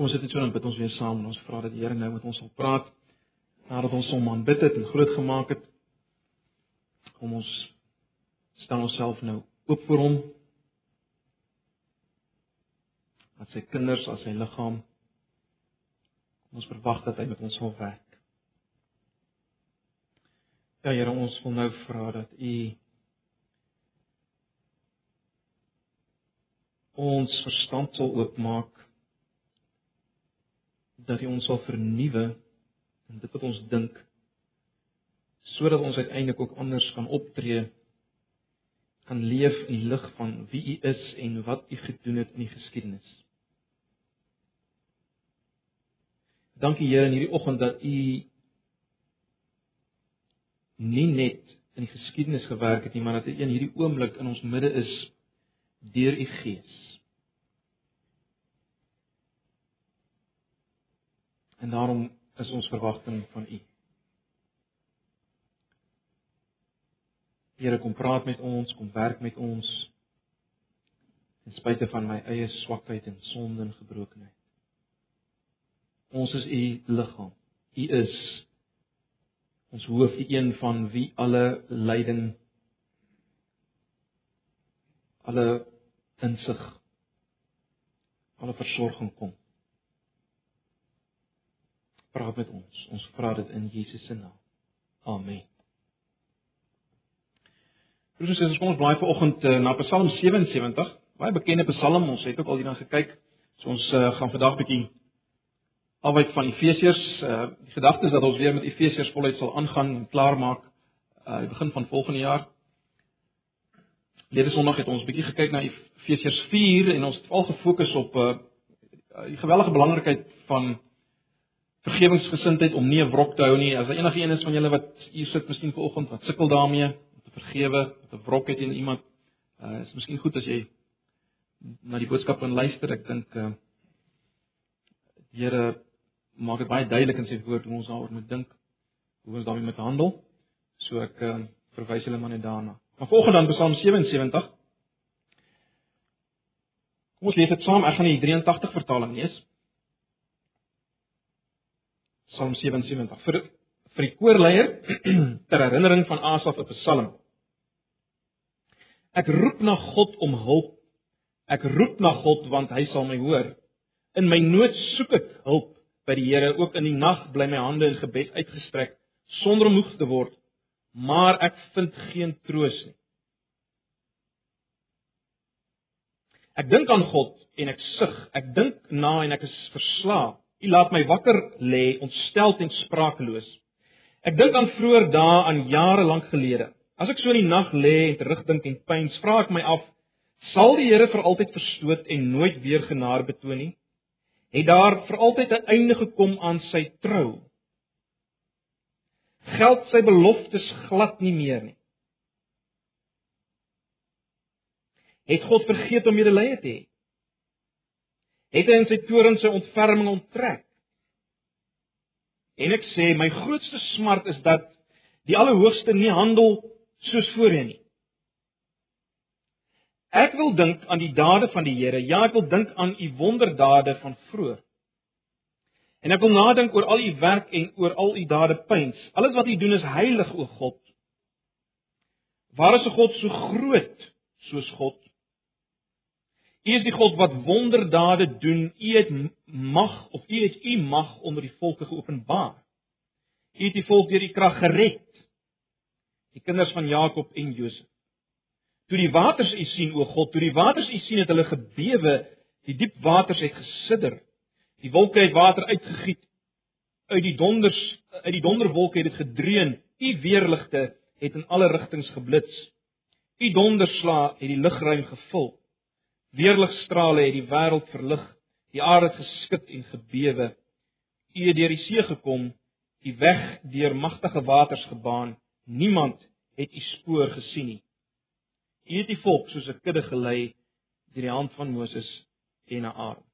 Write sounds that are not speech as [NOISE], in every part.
Kom ons sit net so en bid ons weer saam en ons vra dat die Here nou met ons sal praat nadat ons hom aanbid het en groot gemaak het. Kom ons stel onsself nou oop vir hom. As sy kinders, as sy liggaam. Ons verwag dat hy met ons sal werk. Ja Here, ons wil nou vra dat U ons verstand sal oopmaak dat U ons sal vernuwe in dit wat ons dink sodat ons uiteindelik ook anders kan optree kan leef in die lig van wie U is en wat U gedoen het in die geskiedenis. Dankie Here in hierdie oggend dat U nie net in die geskiedenis gewerk het nie, maar dat U in hierdie oomblik in ons midde is deur U Gees. En daarom is ons verwagting van U. Here kom praat met ons, kom werk met ons. In spite van my eie swakheid en sonde en gebrokenheid. Ons is U liggaam. U is ons hoof, die een van wie alle lyding alle insig alle versorging kom. Praat met ons. Ons vra dit in Jesus se naam. Amen. En susters, kom ons blaai vanoggend uh, na Psalm 77, baie bekende Psalm. Ons het ook al hierna gekyk. So ons uh, gaan vandag bietjie afwyk van Efesiërs. Uh, die gedagte is dat ons weer met Efesiërs voluit sal aangaan en klaarmaak uh begin van volgende jaar. Lede Sondag het ons bietjie gekyk na Efesiërs 4 en ons het al gefokus op uh die gewellige belangrikheid van vergewingsgesindheid om nie 'n wrok te hou nie. As daar enige een is van julle wat hier sit miskien vanoggend wat sukkel daarmee om te vergewe, om te wrok het teen iemand, uh is miskien goed as jy na die boodskap kan luister. Ek dink uh die Here maak dit baie duidelik in sy woord hoe ons daaroor moet dink, hoe ons daarmee moet handel. So ek uh, verwys hulle maar net daarna. Maar volgende dan Psalm 77. Kom ons lees dit saam. Ek gaan die 83 vertaling lees. Psalm 77 vir vir die koorleier [CLEARS THROAT] ter herinnering van Asaf 'n Psalm. Ek roep na God om hulp. Ek roep na God want hy sal my hoor. In my nood soek ek hulp by die Here ook in die nag bly my hande in gebed uitgestrek sonder om moeg te word maar ek vind geen troos nie Ek dink aan God en ek sug ek dink na en ek is verslae U laat my wakker lê ontstel en spraakeloos Ek dink aan vroeër dae aan jare lank gelede As ek so in die nag lê en terugdink en pyns vra ek my af sal die Here vir altyd verstoot en nooit weer genade betoon nie het daar vir altyd 'n einde gekom aan sy trou. Geld sy beloftes glad nie meer nie. Het God vergeet om medelee te hê? Het hy in sy toorn sy ontferming onttrek? En ek sê my grootste smart is dat die Allerhoogste nie handel soos voorheen nie. Ek wil dink aan die dade van die Here. Ja, ek wil dink aan u wonderdade van vroeër. En ek wil nadink oor al u werk en oor al u dade pyns. Alles wat u doen is heilig, o God. Waar is 'n God so groot soos God? U is die God wat wonderdade doen. U het mag of u het u mag onder die volke geopenbaar. U het die volk deur u krag gered. Die kinders van Jakob en Josef. Toe die waters u sien o God, toe die waters u sien het hulle gebewe, die diep waters het gesidder. Die wolke het water uitgegiet. Uit die donders, uit die donderwolke het dit gedreun. U weerligte het in alle rigtings geblits. U donderslae het die lugruim gevul. Weerligstrale het die wêreld verlig. Die aarde het geskit en gebewe. U het deur die see gekom, die weg deur magtige waters gebaan. Niemand het u spoor gesien nie. U het die volk soos 'n kudde gelei deur die hand van Moses en Aaron.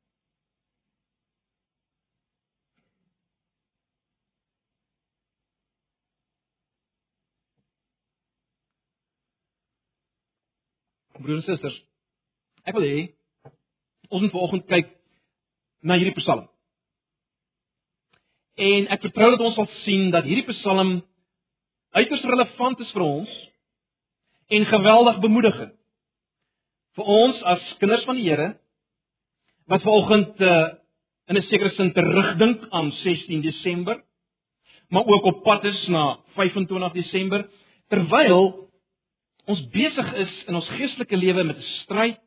Broers en susters, ek wil hê ons moet vanoggend kyk na hierdie Psalm. En ek vertrou dat ons sal sien dat hierdie Psalm uiters relevant is vir ons en geweldig bemoedigend vir ons as kinders van die Here wat vanoggend uh, in 'n sekere sin terugdink aan 16 Desember maar ook op pad is na 25 Desember terwyl ons besig is in ons geestelike lewe met 'n stryd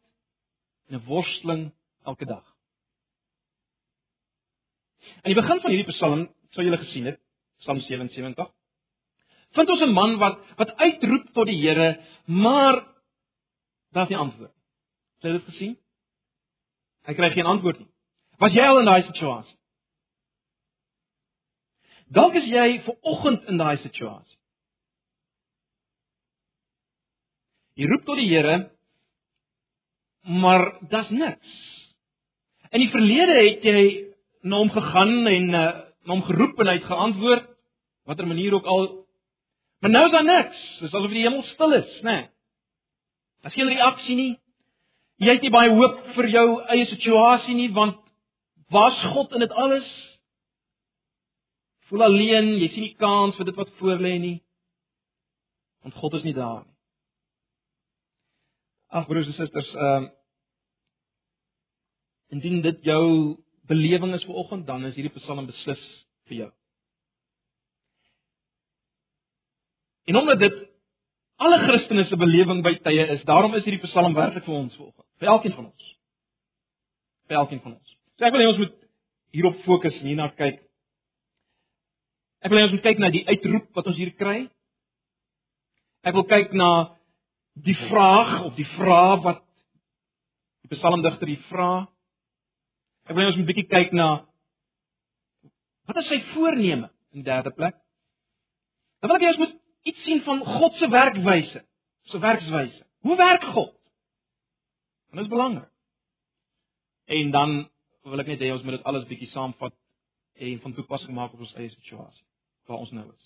en 'n worsteling elke dag. Aan die begin van hierdie Psalm, sou julle gesien het, Psalm 77, vind ons 'n man wat wat uitroep tot die Here, maar daar's nie antwoord. Het jy dit gesien? Hy kry geen antwoord nie. Was jy al in daai situasie? Dalk is jy ver oggend in daai situasie. Jy roep tot die Here, maar daar's niks. In die verlede het jy na hom gegaan en uh, na hom geroep en hy het geantwoord, watter manier ook al. Maar nou is daar niks. Dis asof die hemel stil is, né? Nee. Daar's geen reaksie nie. Jy het nie baie hoop vir jou eie situasie nie, want was God in dit alles? Voel alleen, jy sien nie kans vir dit wat voor lê nie. Want God is nie daar nie. Ag broers en susters, ehm uh, indien dit jou belewing is vanoggend, dan is hierdie Psalm beslis vir jou. En omdat dit alle Christene se belewing by tye is, daarom is hierdie Psalm werklik vir ons vanoggend, vir elkeen van ons. Vir elkeen van ons. So ek wil hê ons moet hierop fokus en hierna kyk. Ek wil hê ons moet kyk na die uitroep wat ons hier kry. Ek wil kyk na die vraag of die vraag wat die psalmdigter hier vra. Ek wil ons 'n bietjie kyk na wat is sy voorneme in derde plek? Dan wil ek hê ons moet iets sien van God se werkwyse, se werkswyse. Hoe werk God? En dit is belangrik. En dan wil ek net hê ons moet dit alles bietjie saamvat en van toepassing maak op ons eie situasie waar ons nou is.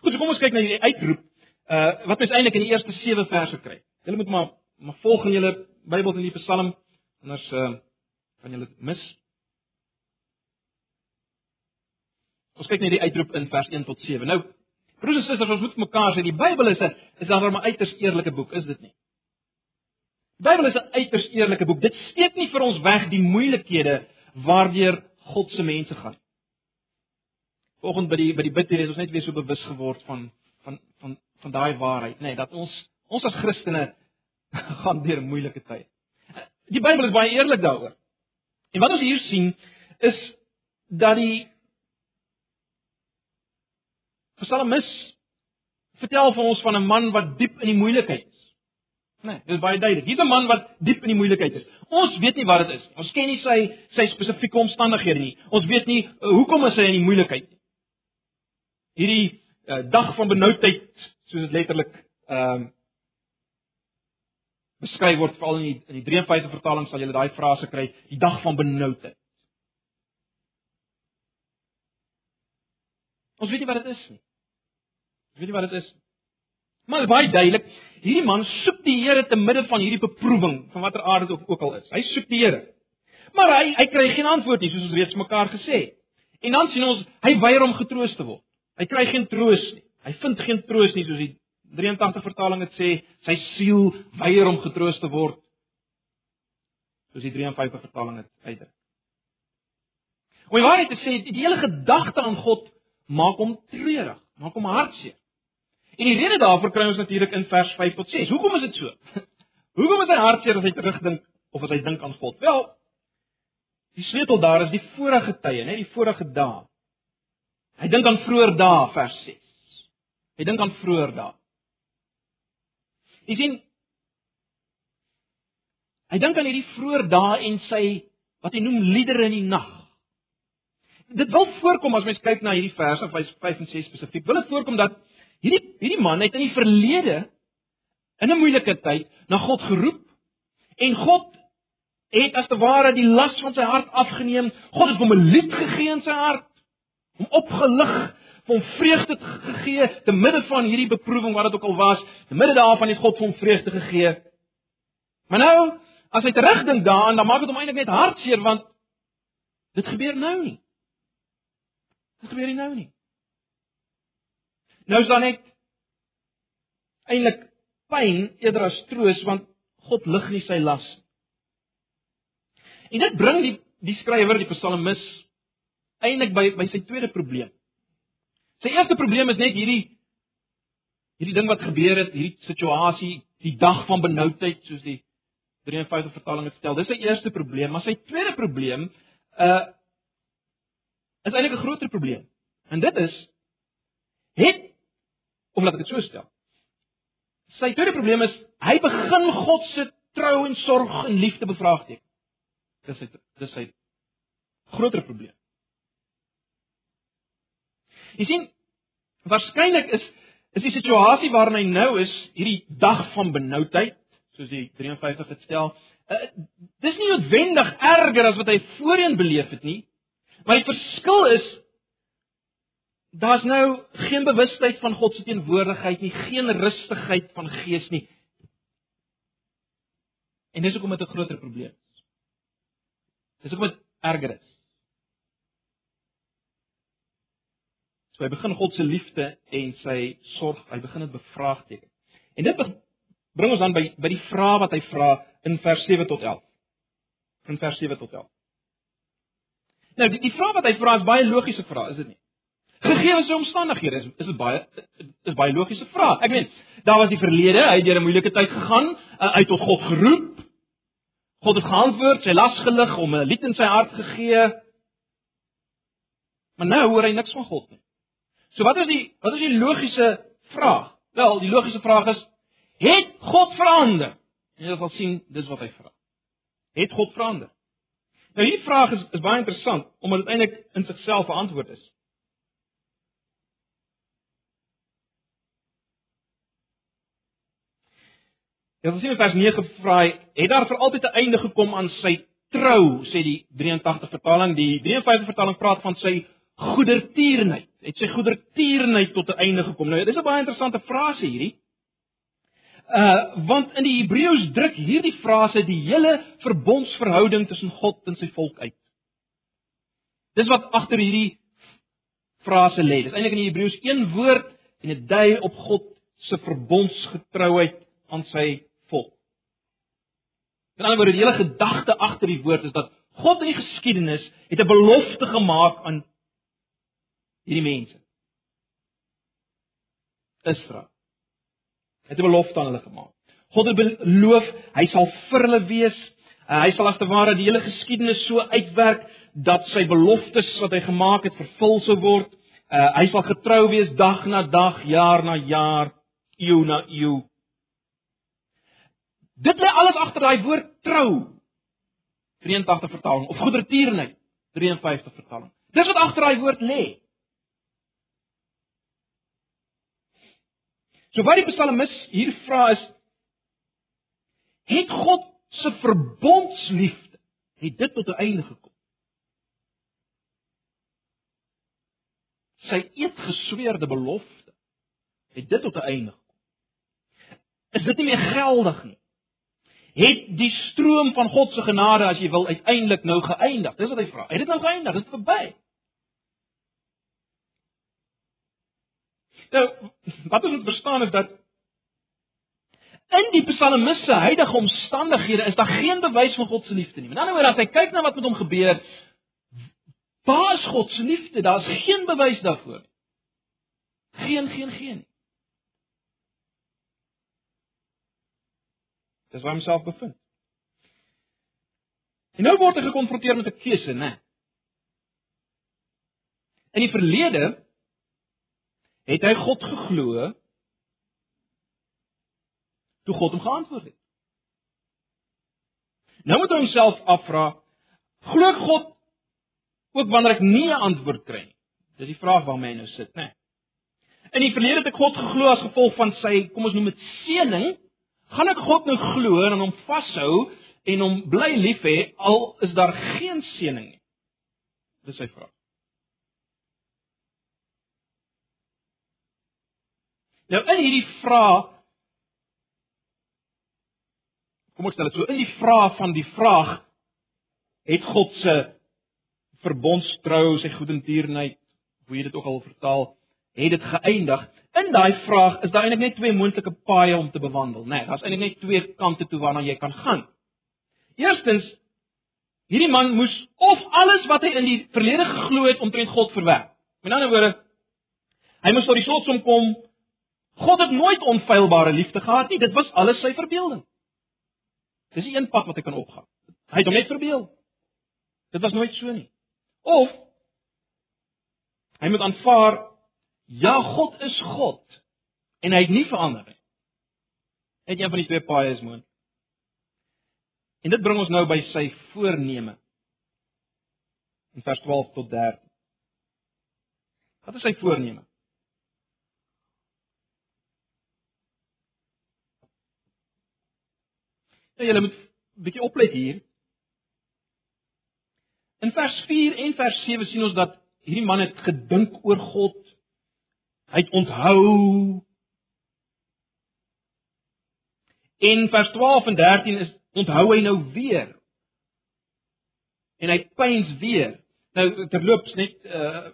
Goed, so kom ons kyk na hierdie uitroep uh wat mens eintlik in die eerste 7 verse kry. Julle moet maar maar volg in julle Bybels in die Psalm anders uh kan julle dit mis. Ons kyk net die uitroep in vers 1 tot 7. Nou, broers en susters, ons moet mekaar sê die Bybel is 'n is dan 'n uiters eerlike boek, is dit nie? Die Bybel is 'n uiters eerlike boek. Dit steek nie vir ons weg die moeilikhede waardeur God se mense gaan. Vanoggend by die by die bidtier het ons net weer so bewus geword van van van van daai waarheid, nê, nee, dat ons ons as Christene [LAUGHS] gaan deur moeilike tye. Die Bybel is baie eerlik daaroor. En wat ons hier sien is dat die Psalmis vertel vir ons van 'n man wat diep in die moeilikheid is. Nee, dit is baie duidelik. Hier's 'n man wat diep in die moeilikheid is. Ons weet nie wat dit is nie. Ons ken nie sy sy spesifieke omstandighede nie. Ons weet nie uh, hoekom is hy in die moeilikheid nie. Hierdie uh, dag van benoudheid, soos dit letterlik ehm uh, beskryf word veral in die in die 53 vertaling sal jy daai frase kry, die dag van benoudheid. Ons weet nie wat dit is nie. Ons weet nie wat dit is nie. Maar baie duidelik, hierdie man soek die Here te midde van hierdie beproewing, van watter aard dit ook, ook al is. Hy soek die Here. Maar hy hy kry geen antwoord nie, soos ons reeds mekaar gesê het. En dan sien ons, hy weier om getroos te word. Hy kry geen troos nie. Hy vind geen troos nie soos die 83 vertaling dit sê sy siel weier om getroos te word. Soos die 53 vertaling dit uitdruk. Hoe waar dit sê die hele gedagte aan God maak hom treurig, maak hom hartseer. En die rede daarvoor kry ons natuurlik in vers 5 tot 6. Hoekom is dit so? [LAUGHS] Hoekom is hy hartseer as hy terugdink of as hy dink aan God? Wel, die sleutel daar is die vorige tye, net die vorige dae. Hy dink aan vroeër dae, vers 6. Hy dink aan vroeër dae. Jy sien Hy dink aan hierdie vroeë dae en sy wat hy noem liedere in die nag. Dit wil voorkom as mens kyk na hierdie verse 5 en 6 spesifiek. Wil dit voorkom dat hierdie hierdie man het in die verlede in 'n moeilike tyd na God geroep en God het as te ware die las van sy hart afgeneem. God het hom 'n lied gegee in sy hart, hom opgelig hom vreugde gegee te midde van hierdie beproewing wat dit ook al was. Te midde daarvan het God hom vreugde gegee. Maar nou, as hy terugdink daaraan, dan maak dit hom eintlik net hartseer want dit gebeur nou nie. Dit gebeur nie nou nie. Nou is dan net eintlik pyn eerder as troos want God lig nie sy las nie. En dit bring die die skrywer, die psalmis eintlik by by sy tweede probleem. Sy eerste probleem is net hierdie hierdie ding wat gebeur het, hierdie situasie, die dag van benoudheid soos die 53 vertaling dit stel. Dis sy eerste probleem, maar sy tweede probleem uh is eintlik 'n groter probleem. En dit is het omdat ek dit so stel. Sy tweede probleem is hy begin God se trou en sorg en liefde bevraagteken. Dis sy dis sy groter probleem. Jy sien, waarskynlik is is die situasie waarin hy nou is, hierdie dag van benoudheid, soos die 53 dit stel, uh, dis nie noodwendig erger as wat hy voorheen beleef het nie. Maar die verskil is daar's nou geen bewustheid van God se teenwoordigheid nie, geen rustigheid van gees nie. En dis hoekom dit 'n groter probleem is. Dis hoekom dit erger is. So hy begin God se liefde en sy sorg, hy begin dit bevraagteken. En dit bring ons dan by by die vraag wat hy vra in vers 7 tot 11. In vers 7 tot 11. Nou die die vraag wat hy vra is baie logiese vraag, is dit nie? Gegee sy omstandighede is is dit baie is baie logiese vraag. Ek meen, daar was die verlede, hy het deur 'n moeilike tyd gegaan, uh, uit tot God geroep. God het geantwoord, sy las gelig om 'n lied in sy hart gegee. Maar nou hoor hy niks van God nie. So wat is die wat is die logiese vraag? Wel, die logiese vraag is: Het God verander? En jy sal sien dis wat hy vra. Het God verander? Nou hierdie vraag is is baie interessant omdat dit eintlik in sigself 'n antwoord is. Ja, ons sien in vers 9 vra hy: Het daar vir altyd 'n einde gekom aan sy trou? sê die 83 vertaling, die 53 vertaling praat van sy goedertierenheid. Het sy goedertierenheid tot 'n einde gekom? Nou, dis 'n baie interessante frase hierdie. Uh want in die Hebreëus druk hierdie frase die hele verbondsverhouding tussen God en sy volk uit. Dis wat agter hierdie frase lê. Dis eintlik in die Hebreëus een woord en dit dui op God se verbondsgetrouheid aan sy volk. In ander woorde, die hele gedagte agter die woord is dat God in die geskiedenis het 'n belofte gemaak aan hierdie mense. Israel. Het 'n belofte aan hulle gemaak. God het beloof hy sal vir hulle wees. Uh, hy sal as te ware die hele geskiedenis so uitwerk dat sy beloftes wat hy gemaak het vervul sou word. Uh, hy sal getrou wees dag na dag, jaar na jaar, eeu na eeu. Dit lê alles agter daai woord trou. 83 vertaling of goedertierenheid 53 vertaling. Dis wat agter daai woord lê. So wat die psalmis hier vra is het God se verbondsliefde het dit tot 'n einde gekom? Sy eetgesweerde belofte het dit tot 'n einde gekom? Is dit nie meer geldig nie? Het die stroom van God se genade as jy wil uiteindelik nou geëindig? Dis wat hy vra. Het dit nou geëindig? Is dit verby? Nou, wat ons moet verstaan is dat in die psalmis se huidige omstandighede is daar geen bewys van God se liefde nie. Met ander woorde, as hy kyk na wat met hom gebeur, waar is God se liefde? Daar's geen bewys daarvoor. Geen, geen, geen. Dis waar homself bevind. En nou word hy gekonfronteer met 'n keuse, né? In die verlede het hy God geglo toe God hom geantwoord het. Nou moet hy homself afvra, glo ek God ook wanneer ek nie 'n antwoord kry nie? Dis die vraag waarmee hy nou sit, né? In die verlede het ek God geglo as gevolg van sy, kom ons noem dit seëning, gaan ek God nou glo en hom vashou en hom bly lief hê al is daar geen seëning nie? Dis sy vraag. Nou in hierdie vraag Kom ek stel dit so in die vraag van die vraag het God se verbondstrou, sy goedertierenheid, hoe jy dit ook al vertaal, het dit geëindig. In daai vraag is daar eintlik net twee moontlike paaie om te bewandel, né? Nee, Daar's eintlik net twee kante toe waarna jy kan gaan. Eerstens, hierdie man moes of alles wat hy in die verlede geglo het omtrent God verwerp. Met ander woorde, hy moes tot die slotsom kom God het nooit onfeilbare liefde gehad nie. Dit was alles sy verbeelding. Dis die een pad wat hy kan opgaan. Hy het hom net verbeel. Dit was nooit so nie. Of hy moet aanvaar ja, God is God en hy het nie verander nie. Het een van die twee paaie is moontlik. En dit bring ons nou by sy voorneme. In vers 12 tot 13. Wat is sy voorneme? Nou julle moet bietjie oplet hier. In vers 4 en vers 7 sien ons dat hierdie man het gedink oor God. Hy het onthou. In vers 12 en 13 is onthou hy nou weer. En hy pyns weer. Nou terloops net uh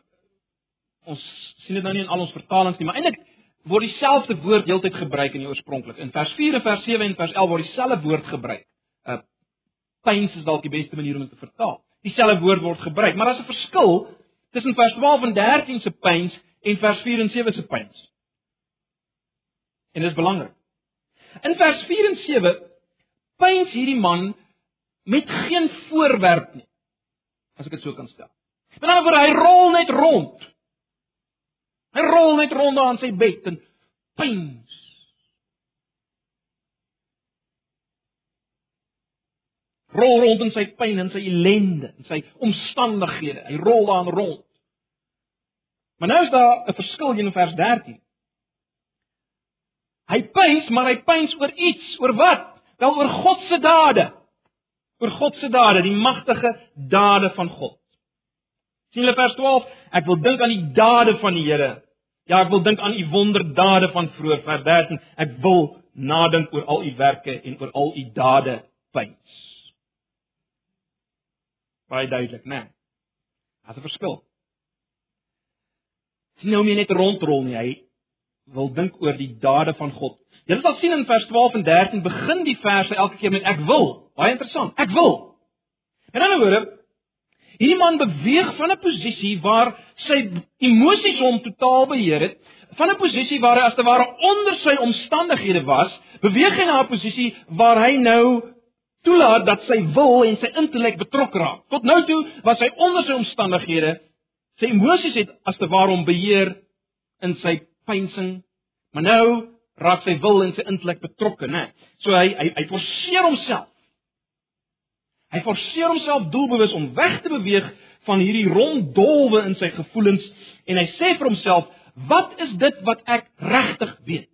ons sien dit nou nie in al ons vertalings nie, maar eintlik word dieselfde woord heeltyd gebruik in die oorspronklik. In vers 4 en vers 7 en vers 11 word dieselfde woord gebruik. Uh pyns is dalk die beste manier om dit te vertaal. Dieselfde woord word gebruik, maar daar's 'n verskil tussen vers 12 en 13 se pyns en vers 4 en 7 se pyns. En dit is belangrik. In vers 4 en 7 pyns hierdie man met geen voorwerp nie. As ek dit so kan stel. Met ander woorde, hy rol net rond. Hy rol net rond aan sy bed en pyns. Rol rond in sy pyn en sy ellende en sy omstandighede. Hy rol daar rond. Maar nou is daar 'n verskil in vers 13. Hy pyns, maar hy pyns oor iets, oor wat? Wel oor God se dade. Oor God se dade, die magtige dade van God. Sien hulle vers 12, ek wil dink aan die dade van die Here. Ja, ek wil dink aan u wonderdade van vroeër vers 13. Ek wil nadink oor al u werke en oor al u dade pyns. Baie duidelik, né? Nee. Daar's 'n verskil. Sien nou nie net rondrol nie, hy wil dink oor die dade van God. Jy sal sien in vers 12 en 13 begin die verse elke keer met ek wil. Baie interessant. Ek wil. En dan hoor ek hierdie man beweeg van 'n posisie waar sy emosies hom totaal beheer het, van 'n posisie waar hy as te ware onder sy omstandighede was, beweeg hy na 'n posisie waar hy nou toelaat dat sy wil en sy intellek betrokke raak. Tot nou toe was hy onder sy omstandighede, sy emosies het as te ware hom beheer in sy pynsing, maar nou raak sy wil en sy intellek betrokke, né? So hy hy hy forceer homself. Hy forceer homself doelbewus om weg te beweeg van hierdie ronddolwe in sy gevoelens en hy sê vir homself, "Wat is dit wat ek regtig weet?"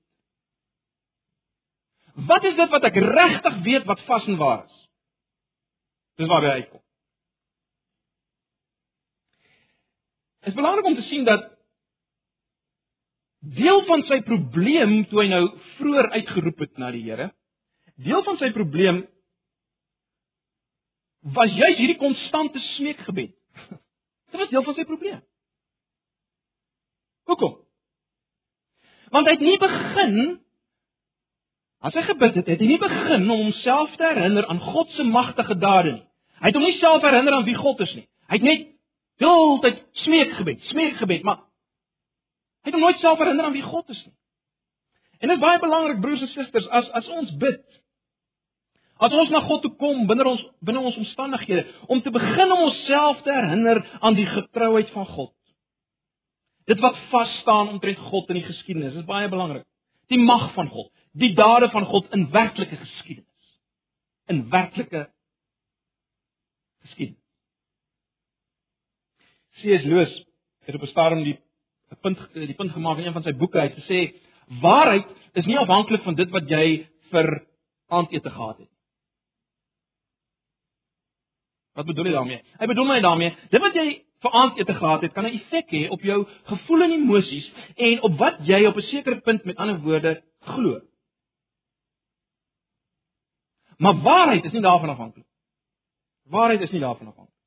Wat is dit wat ek regtig weet wat vas en waar is? Dis waar hy uitkom. Dit is belangrik om te sien dat Deel van sy probleem toe hy nou vroeër uitgeroep het na die Here, deel van sy probleem was juis hierdie konstante smeekgebed. [LAUGHS] Dit was deel van sy probleem. Hoekom? Want hy het nie begin as hy gebid het, het hy nie begin om homself te herinner aan God se magtige dade nie. Hy het hom nie self herinner aan wie God is nie. Hy het net heeltyd smeekgebed, smeekgebed, maar Hy het hom nooit self herinner aan wie God is nie. En dit is baie belangrik broers en susters as as ons bid. As ons na God toe kom binne ons binne ons omstandighede om te begin om onsself te herinner aan die getrouheid van God. Dit wat vas staan omtrent God in die geskiedenis, is baie belangrik. Die mag van God, die dade van God in werklike geskiedenis. In werklike geskiedenis. C.S. Lewis het op 'n stadium die punt die punt gemaak in een van sy boeke hy het gesê waarheid is nie afhanklik van dit wat jy vir aandete gehad het. Wat bedoel hy daarmee? Hy bedoel my daarmee, dit wat jy vir aandete gehad het, kan 'n effek hê op jou gevoel en emosies en op wat jy op 'n sekere punt met ander woorde glo. Maar waarheid is nie daarvan afhanklik. Waarheid is nie daarvan afhanklik.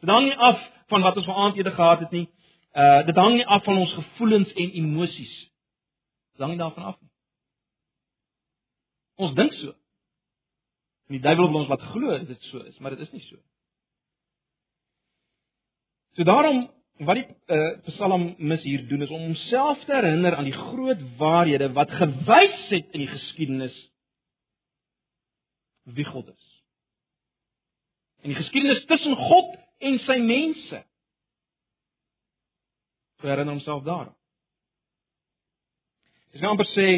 Dit hang nie af van wat ons vir aandete gehad het nie. Uh dit hang nie af van ons gevoelens en emosies. Dit hang nie daarvan af nie. Ons dink so. En die duiwel wil ons laat glo dit so is, maar dit is nie so. So daarom wat die uh, Psalmis hier doen is om homself te herinner aan die groot waarhede wat gewys het in die geskiedenis wie God is. In die geskiedenis tussen God en sy mense. Herinner homself daaraan. Dis nou amper sê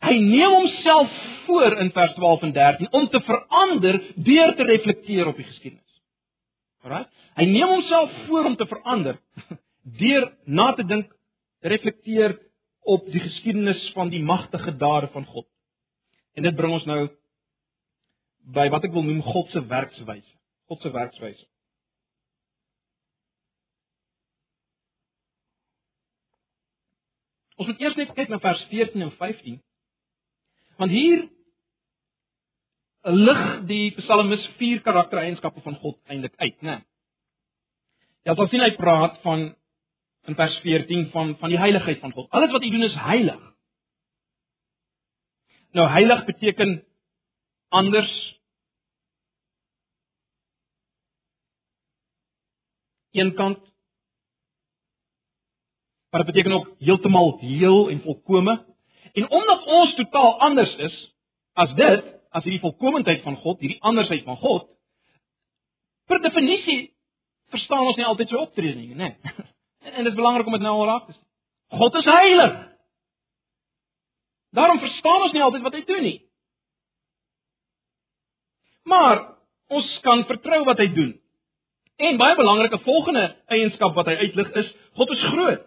hy neem homself voor in vers 12 en 13 om te verander deur te reflekteer op die geskiedenis. Alraai? Hy neem homself voor om te verander [LAUGHS] deur na te dink, reflekteer op die geskiedenis van die magtige dade van God. En dit bring ons nou by wat ek wil noem God se werkswyse. God se werkswyse. Ons moet eers net kyk na vers 14 en 15. Want hier lig die Psalmis vier karaktereienskappe van God eintlik uit, né? Ja, ons sien hy praat van in vers 14 van van die heiligheid van God. Alles wat hy doen is heilig. Nou heilig beteken anders eenkant maar dit beteken ook heeltemal heel en volkome. En omdat ons totaal anders is as dit, as hierdie volkomendheid van God, hierdie andersheid van God, per definisie verstaan ons nie altyd so optrede nie, né? En, en dit is belangrik om dit nou al raak te sien. God is heilig. Daarom verstaan ons nie altyd wat hy doen nie. Maar ons kan vertrou wat hy doen. En baie belangrike volgende eienskap wat hy uitlig is God is groot.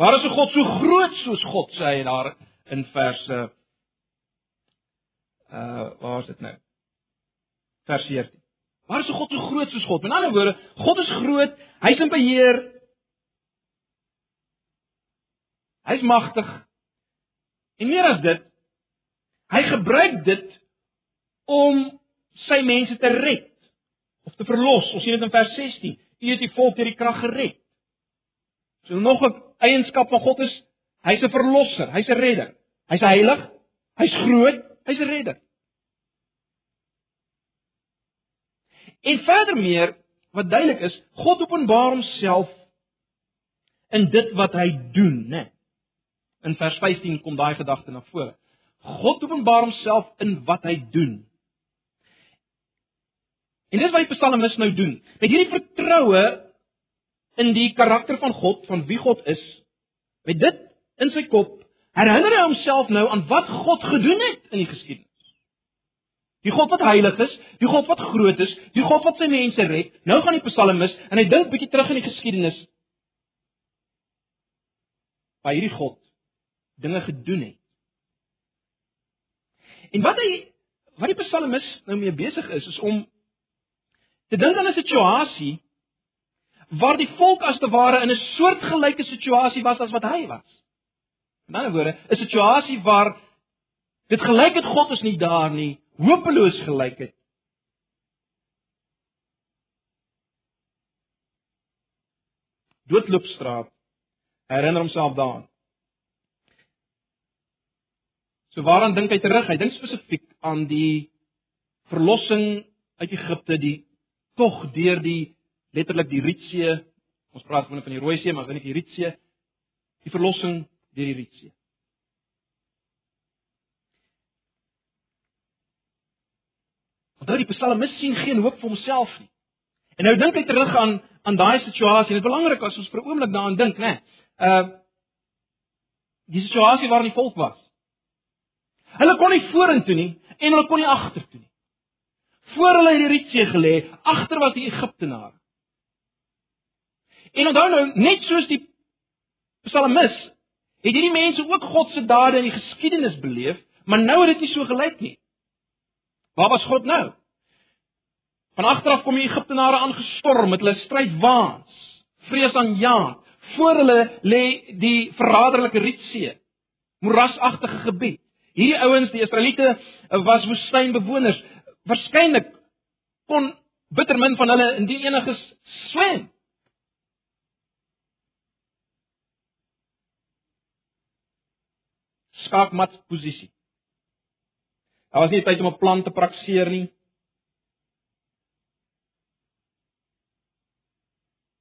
Waar is 'n God so groot soos God sê hy daar in verse uh waar is dit nou? Vers 14. Waar is God so groot soos God? Met ander woorde, God is groot, hy's in beheer. Hy's magtig. En meer as dit, hy gebruik dit om sy mense te red of te verlos. Ons sien dit in vers 16. U het die volk deur die krag gered. So nog 'n eienskap van God is hy's 'n verlosser, hy's 'n redder. Hy's heilig, hy's groot, hy's 'n redder. En verder meer wat duidelik is, God openbaar homself in dit wat hy doen, né? In vers 15 kom daai gedagte na vore. God openbaar homself in wat hy doen. En dis wat die psalmis nou doen. Met hierdie vertroue in die karakter van God, van wie God is, met dit in sy kop, herinner hy homself nou aan wat God gedoen het in die geskiedenis. Die God wat heilig is, die God wat groot is, die God wat sy mense red. Nou gaan die psalmis en hy dink bietjie terug in die geskiedenis. Waar hierdie God dinge gedoen het. En wat hy wat die psalmis nou mee besig is is om te dink aan 'n situasie waar die volk as te ware in 'n soortgelyke situasie was as wat hy was. In ander woorde, 'n situasie waar dit gelyk het God is nie daar nie, hopeloos gelyk het. Doodloopstraat herinner homself daaraan. So waaraan dink hy terug? Hy dink spesifiek aan die verlossing uit Egipte, die tog deur die letterlik die Rietsee. Ons praat van die Rooi See, maar eintlik die Rietsee. Die verlossing deur die Rietsee. Onthou die psalmis sien geen hoop vir homself nie. En nou dink hy terug aan aan daai situasie. Dit is belangrik as ons vir 'n oomblik daaraan dink, né? Uh die situasie waarin die volk was. Hulle kon nie vorentoe nie en hulle kon nie agtertoe nie. Voor hulle het die Rietsee gelê, agter was die Egiptenare. En onthou nou, net soos die psalmis, het hierdie mense ook God se dade in die geskiedenis beleef, maar nou het dit nie so gelyk nie. Waar was God nou? Van agteraf kom die Egiptenare aangestorm met hulle strydwaans, vreesaanjaag. Voor hulle lê die verraderlike Rietsee, moerasagtige gebied. Hierdie ouens, die Israeliete, was woestynbewoners. Waarskynlik kon bitter min van hulle indien eniges swem. Skaakmat posisie. Daar was nie tyd om 'n plan te praktiseer nie.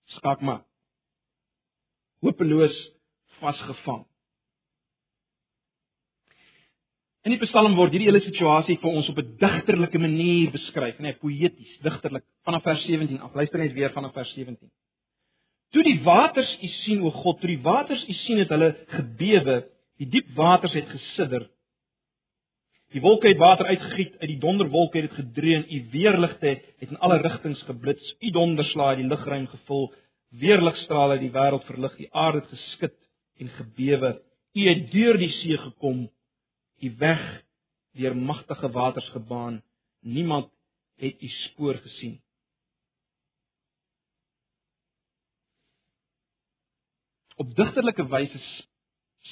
Skaakmat. Hopeloos vasgevang. In die Psalm word hierdie hele situasie vir ons op 'n digterlike manier beskryf, nee, poëties, digterlik, vanaf vers 17 af. Luister net weer vanaf vers 17. Toe die waters u sien o God, toe die waters u sien het hulle gebewe, die diep waters het gesidder. Die wolke het water uitgegiet, uit die donderwolke het dit gedreun, u weerligte het, in alle rigtings geblits, u donderslae het die lugruim gevul, weerligstrale het die wêreld verlig, die aarde het geskud en gebewe. U het deur die see gekom die weg deur magtige waters gebaan. Niemand het u spoor gesien. Op digterlike wyse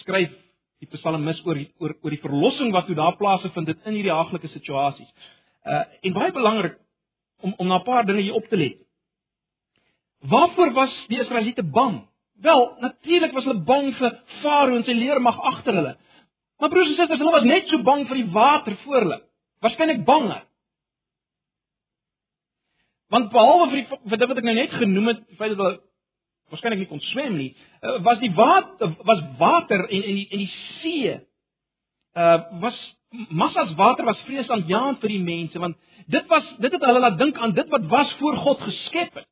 skryf die psalmis oor oor oor die verlossing wat toe daar plaasgevind het in hierdie haaglike situasies. Uh en baie belangrik om om na 'n paar dinge hier op te let. Waarvoor was die Israeliete bang? Wel, natuurlik was hulle bang vir Farao en sy leermag agter hulle. Maar broers en susters, hulle was net so bang vir die water voor hulle. Waarskynlik banger. Want behalwe vir die vir dit wat ek nou net genoem het, feit dat hulle waarskynlik nie kon swem nie, eh, was die water was water en en die en die see uh was massas water was vreesaanjaend vir die mense want dit was dit het hulle laat dink aan dit wat was voor God geskep het.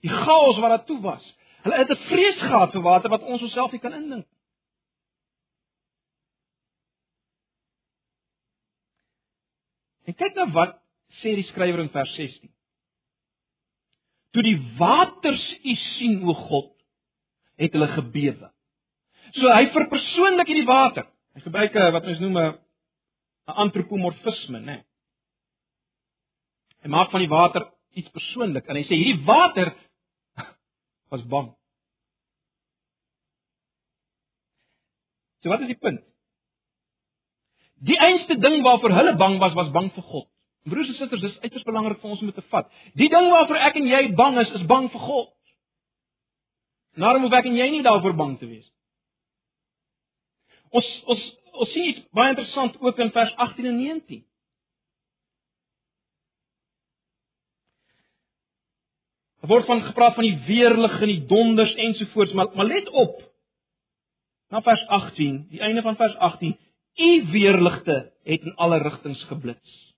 Die chaos wat daar toe was. Hulle het 'n vrees gehad vir water wat ons osself nie kan indink. En kyk nou wat sê die skrywer in vers 16. Toe die waters u sien o God, het hulle gebewe. So hy verpersoonlik hierdie water. Hy gebruik 'n wat ons noem 'n antropomorfisme, né? Nee. Hy maak van die water iets persoonlik en hy sê hierdie water [LAUGHS] was bang. So wat is die punt? Die enigste ding waarvoor hulle bang was, was bang vir God. Broers en susters, dis uiters belangrik vir ons om te vat. Die ding waarvoor ek en jy bang is, is bang vir God. Daarom hoef ek en jy nie daarvoor bang te wees. Ons ons ons sien iets baie interessant ook in vers 18 en 19. Daar word van gepraat van die weerlig en die donders ensovoorts, maar maar let op. Na vers 18, die einde van vers 18 U weerligte het in alle rigtings geblits.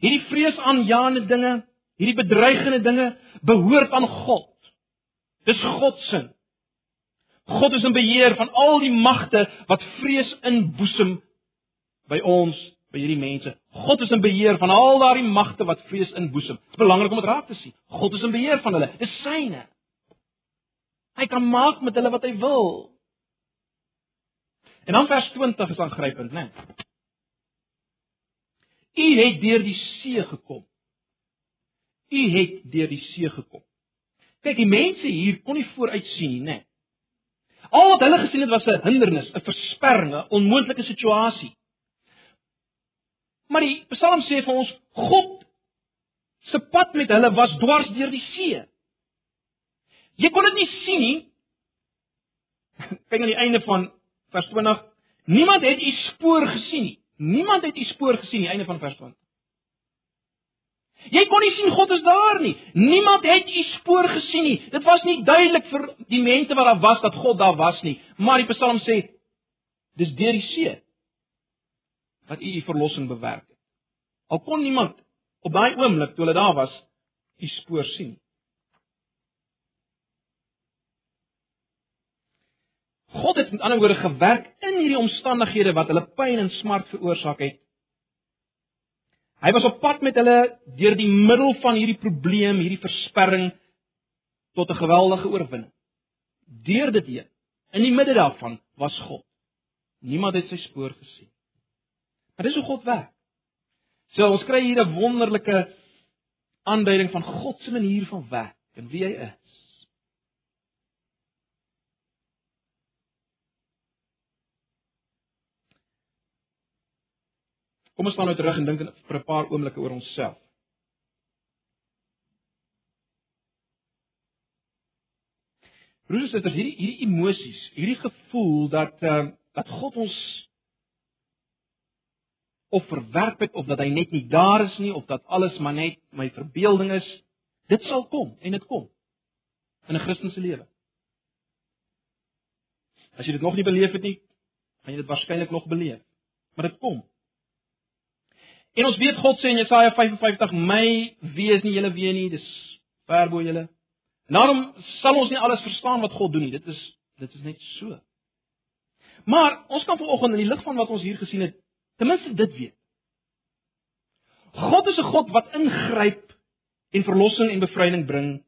Hierdie vreesaanjaende dinge, hierdie bedreigende dinge behoort aan God. Dis God se. God is in beheer van al die magte wat vrees inboesem by ons, by hierdie mense. God is in beheer van al daardie magte wat vrees inboesem. Dit is belangrik om dit raak te sien. God is in beheer van hulle. Dis syne. Hy kan maak met hulle wat hy wil. En dan vers 20 is aangrypend, né? U het deur die see gekom. U het deur die see gekom. Kyk, die mense hier kon nie vooruit sien nie, né? Al wat hulle gesien het was 'n hindernis, 'n versperring, 'n onmoontlike situasie. Maar die Psalm sê vir ons God se pad met hulle was dwars deur die see. Jy kon dit nie sien nie. [LAUGHS] Kyk aan die einde van vers 20. Niemand het u spoor gesien nie. Niemand het u spoor gesien nie, einde van vers 20. Jy kon nie sien God is daar nie. Niemand het u spoor gesien nie. Dit was nie duidelik vir die mense wat daar was dat God daar was nie. Maar die Psalm sê dis deur die see wat u u verlossing bewerk het. Al kon niemand op daai oomblik toe hulle daar was u spoor sien God het met ander woorde gewerk in hierdie omstandighede wat hulle pyn en smart veroorsaak het. Hy was op pad met hulle deur die middel van hierdie probleem, hierdie versperring tot 'n geweldige oorwinning. Deur dit heen, in die midde daarvan was God. Niemand het sy spoor gesien. Maar dis hoe God werk. So ons kry hier 'n wonderlike aanduiding van God se manier van werk en wie hy is. Kom ons staan nou terug en dink vir 'n paar oomblikke oor onsself. Broers en susters, hierdie hierdie emosies, hierdie gevoel dat uh, dat God ons of verwerp het of dat hy net nie daar is nie of dat alles maar net my verbeelding is, dit sal kom en dit kom in 'n Christelike lewe. As jy dit nog nie beleef het nie, gaan jy dit waarskynlik nog beleef. Maar dit kom. En ons weet God sê in Jesaja 55: "My wee is nie julle wee nie, dis ver bo julle." Daarom sal ons nie alles verstaan wat God doen nie. Dit is dit is net so. Maar ons kan vanoggend in die lig van wat ons hier gesien het, ten minste dit weet. God is 'n God wat ingryp en verlossing en bevryding bring,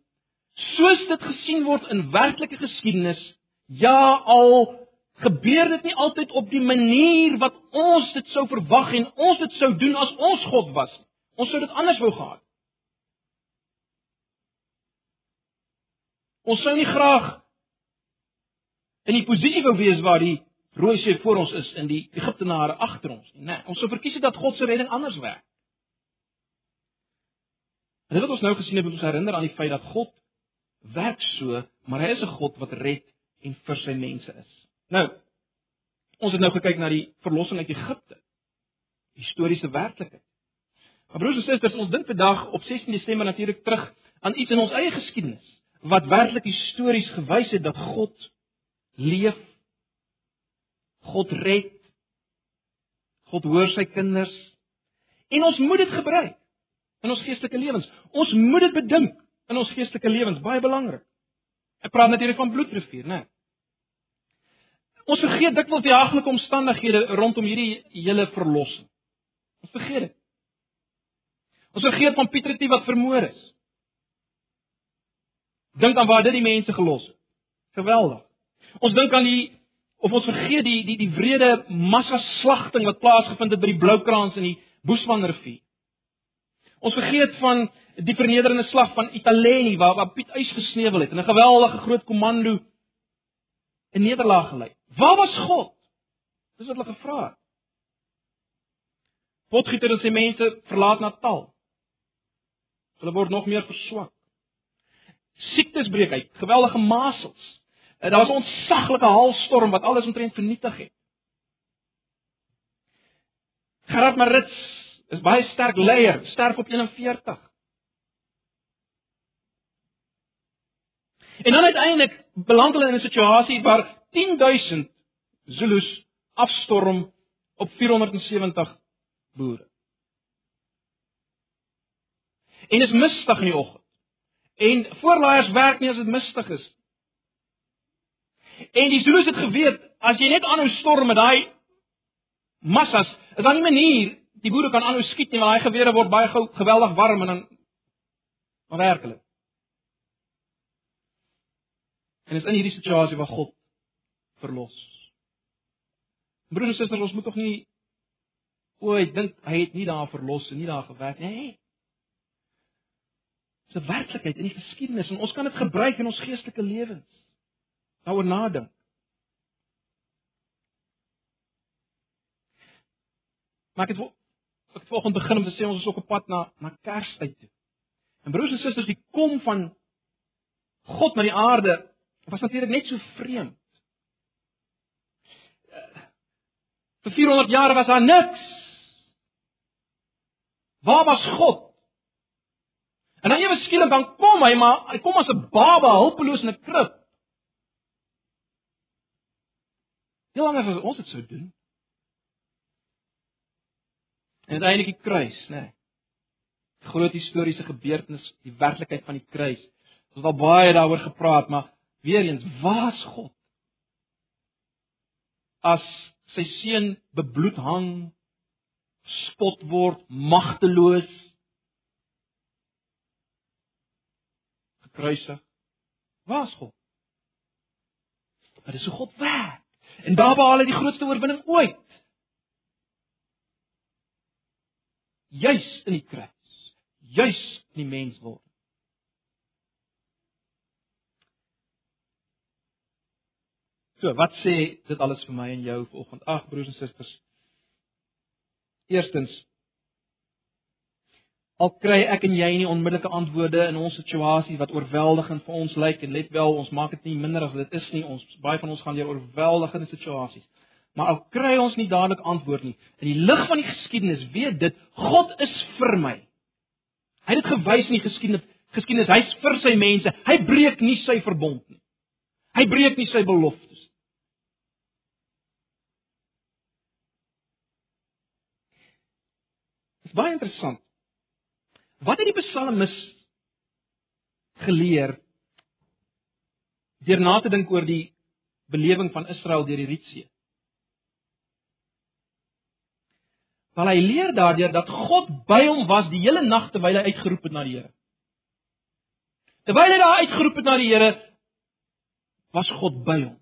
soos dit gesien word in werklike geskiedenis. Ja, al gebeur dit nie altyd op die manier wat ons dit sou verwag en ons dit sou doen as ons God was. Ons sou dit anders wou gehad. Ons sou nie graag in die posisie wou wees waar die rooi see voor ons is en die Egiptenare agter ons nie. Nee, ons sou verkies het dat God se redding anders werk. En dit wat ons nou gesien het, moet ons herinner aan die feit dat God werk so, maar hy is 'n God wat red en vir sy mense is. Nou, ons het nou gekyk na die verlossing uit Egipte. Historiese werklikheid. Maar broers en susters, ons dink vandag op 16 Desember natuurlik terug aan iets in ons eie geskiedenis wat werklik histories gewys het dat God leef. God red. God hoor sy kinders. En ons moet dit gebruik in ons geestelike lewens. Ons moet dit bedink in ons geestelike lewens, baie belangrik. Ek praat natuurlik van bloedrivier, né? Nee. Ons vergeet dikwels die haglike omstandighede rondom hierdie hele verlossing. Ons vergeet dit. Ons vergeet van Pietritie wat vermoor is. Dink aan waar dit die mense gelos het. Geweldig. Ons dink aan die of ons vergeet die die die wrede massa slagting wat plaasgevind het by die Bloukrans in die Boesmanrivier. Ons vergeet van die vernederende slag van Italeni waar waar Piet Uys gesneuwel het en 'n geweldige groot komando in nederlaag gelei. Waar was God? Dis wat hulle gevra het. Potgieter en sy mense verlaat Natal. Hulle word nog meer verswak. Siektes breek uit, geweldige masels. En daar was 'n ontsaglike haalstorm wat alles omtrent vernietig het. Gerard Marits is baie sterk leier, sterf op 41. En dan uiteindelik beland hulle in 'n situasie waar 10000 Zulus afstorm op 470 boere. En dit is mistig in die oggend. En voorlaaiers werk nie as dit mistig is. En die Zulus het geweet as jy net aanhou storm met daai massas, is daar nie 'n manier die boere kan aanhou skiet nie want daai gewere word baie gou geweldig warm en dan maar werklik. En is in hierdie situasie waar God verlos. Broers en susters, ons moet tog nie o, ek dink hy het nie daar verlos en nie daar gewerk nie. Nee. Dis 'n werklikheid in die geskiedenis en ons kan dit gebruik in ons geestelike lewens. Daaroor nadink. Maar ek het ek het vanoggend begin om te sê ons is op 'n pad na na Kerstyd toe. En broers en susters, die kom van God na die aarde was natuurlik net so vreemd. Vir 400 jaar was daar niks. Waar was God? En dan ewe skielik dan kom hy maar hy kom as 'n baba hulpeloos in 'n krib. Hoe lank as ons dit sou doen? En uiteindelik die kruis, né? Nee. Groot historiese gebeurtenis, die werklikheid van die kruis. Ons het al baie daaroor gepraat, maar weer eens, waar's God? As sy seun bebloed hang, spot word, magteloos gekruisig. Waar's God? Maar dis hoe God werk. En daar behaal hy die grootste oorwinning ooit. juis in die kruis, juis in die mens So, wat sê dit alles vir my en jou vanoggend? Ag broers en susters. Eerstens al kry ek en jy nie onmiddellike antwoorde in ons situasie wat oorweldigend vir ons lyk en let wel, ons maak dit nie minder as dit is nie. Ons baie van ons gaan deur oorweldigende situasies. Maar al kry ons nie dadelik antwoord nie, in die lig van die geskiedenis weet dit God is vir my. Hy het dit gewys in die geskiedenis. Geskiedenis, hy's vir sy mense. Hy breek nie sy verbond nie. Hy breek nie sy beloftes is baie interessant. Wat het die psalmis geleer deur na te dink oor die belewing van Israel deur die Rietsee? Wel hy leer daardeur dat God by hom was die hele nag terwyl hy uitgeroep het na die Here. Terwyl hy daar uitgeroep het na die Here, was God by hom.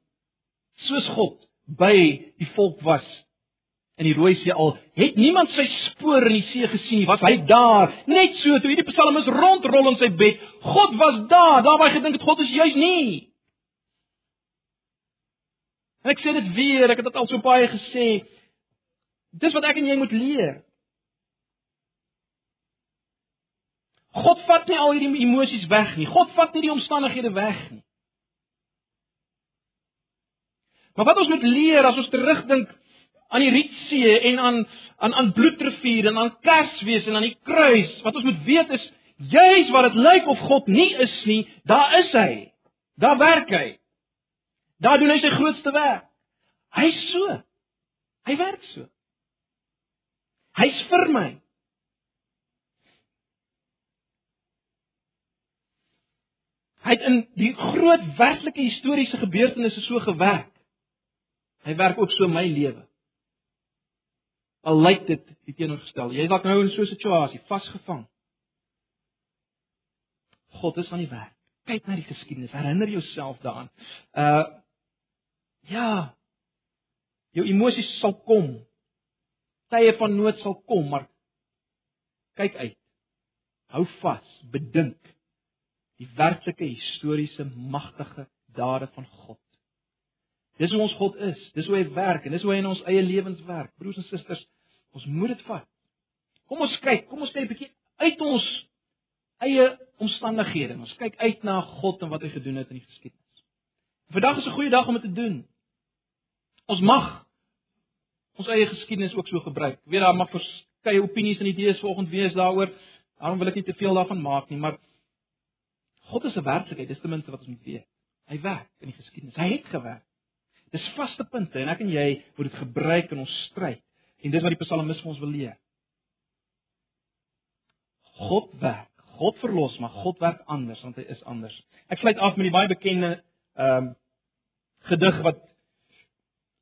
Soos God by die volk was in die Rooi See al, het niemand sy spoor in die see gesien nie. Was hy daar? Net so toe hierdie psalmis rondrol in sy bed, God was daar. Daarby gedink het God is juis nie. En ek sê dit weer, ek het dit al so baie gesê. Dis wat ek en jy moet leer. God vat nie al hierdie emosies weg nie. God vat nie die omstandighede weg nie. Maar wat ons moet leer as ons terugdink aan die Rietsee en aan aan aan bloedrivier en aan Kersfees en aan die kruis, wat ons moet weet is juis wat dit lyk of God nie is nie, daar is hy. Daar werk hy. Daar doen hy sy grootste werk. Hy's so. Hy werk so. Hy's vir my. Hy het in die groot werklike historiese gebeurtenisse so gewerk. Hy werk ook so in my lewe. Al lyk dit die teenoorgestel. Jy dalk nou in so 'n situasie vasgevang. God is aan die werk. Kyk na die geskiedenis. Herinner jouself daaraan. Uh ja. Jou emosies sal kom. Tye van nood sal kom, maar kyk uit. Hou vas, bedink die werklike historiese magtige dade van God. Dis hoe ons God is, dis hoe hy werk en dis hoe hy in ons eie lewens werk. Broers en susters, ons moet dit vat. Kom ons kyk, kom ons kyk 'n bietjie uit ons eie omstandighede. Ons kyk uit na God en wat hy gedoen het in die geskiedenis. Vandag is 'n goeie dag om dit te doen. Ons mag ons eie geskiedenis ook so gebruik. Ek weet daar mag verskeie opinies en idees vanoggend wees daaroor. Daarom wil ek nie te veel daarvan maak nie, maar God is 'n werklikheid, dis ten minste wat ons moet weet. Hy werk in die geskiedenis. Hy het gewerk. Dis vaste punte en ek en jy moet dit gebruik in ons stryd. En dis wat die psalmis vir ons wil leer. God werk. God verlos, maar God werk anders want hy is anders. Ek sluit af met die baie bekende ehm um, gedig wat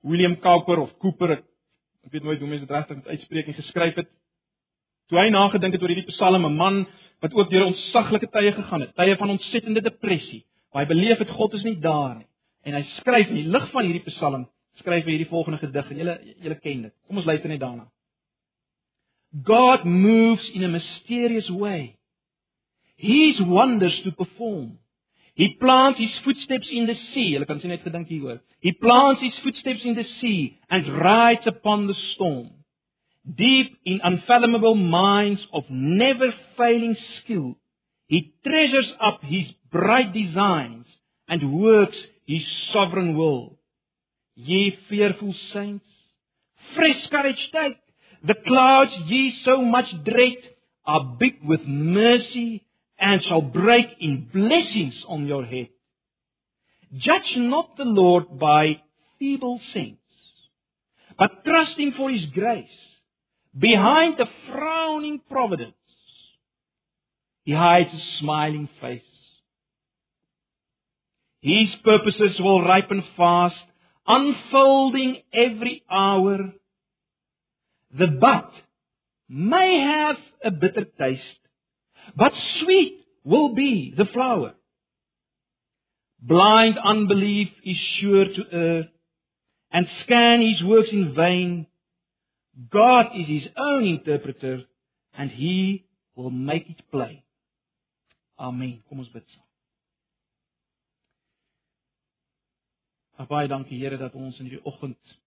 William Cowper of Cooper ek weet nooit hoe mense dit regtig moet uitspreek en geskryf het. Toe hy nagedink het oor hierdie Psalm, 'n man wat ook deur ontsaglike tye gegaan het, tye van ontsettende depressie, waar hy beleef het God is nie daar nie. En hy skryf in die lig van hierdie Psalm, skryf hy hierdie volgende gedig en julle julle ken dit. Kom ons luister net daarna. God moves in a mysterious way. He's wonders to perform. He plants his footsteps in the sea. Jy kan sien net gedink hieroor. He plants his footsteps in the sea and rides upon the storm. Deep in unfathomable minds of never failing skill, he treasures up his bright designs and works his sovereign will. Ye fearful saints, fresh courage take. The clouds ye so much dread are big with mercy and shall break in blessings on your head. Judge not the Lord by feeble sense, but trust him for his grace. Behind the frowning providence, he hides a smiling face. His purposes will ripen fast, unfolding every hour. The bud may have a bitter taste, but sweet will be the flower. Blind unbelief is sure to err and scan his works in vain. God is his own interpreter and he will make it plain. Amen. Kom ons bid saam. Baie dankie Here dat ons in hierdie oggend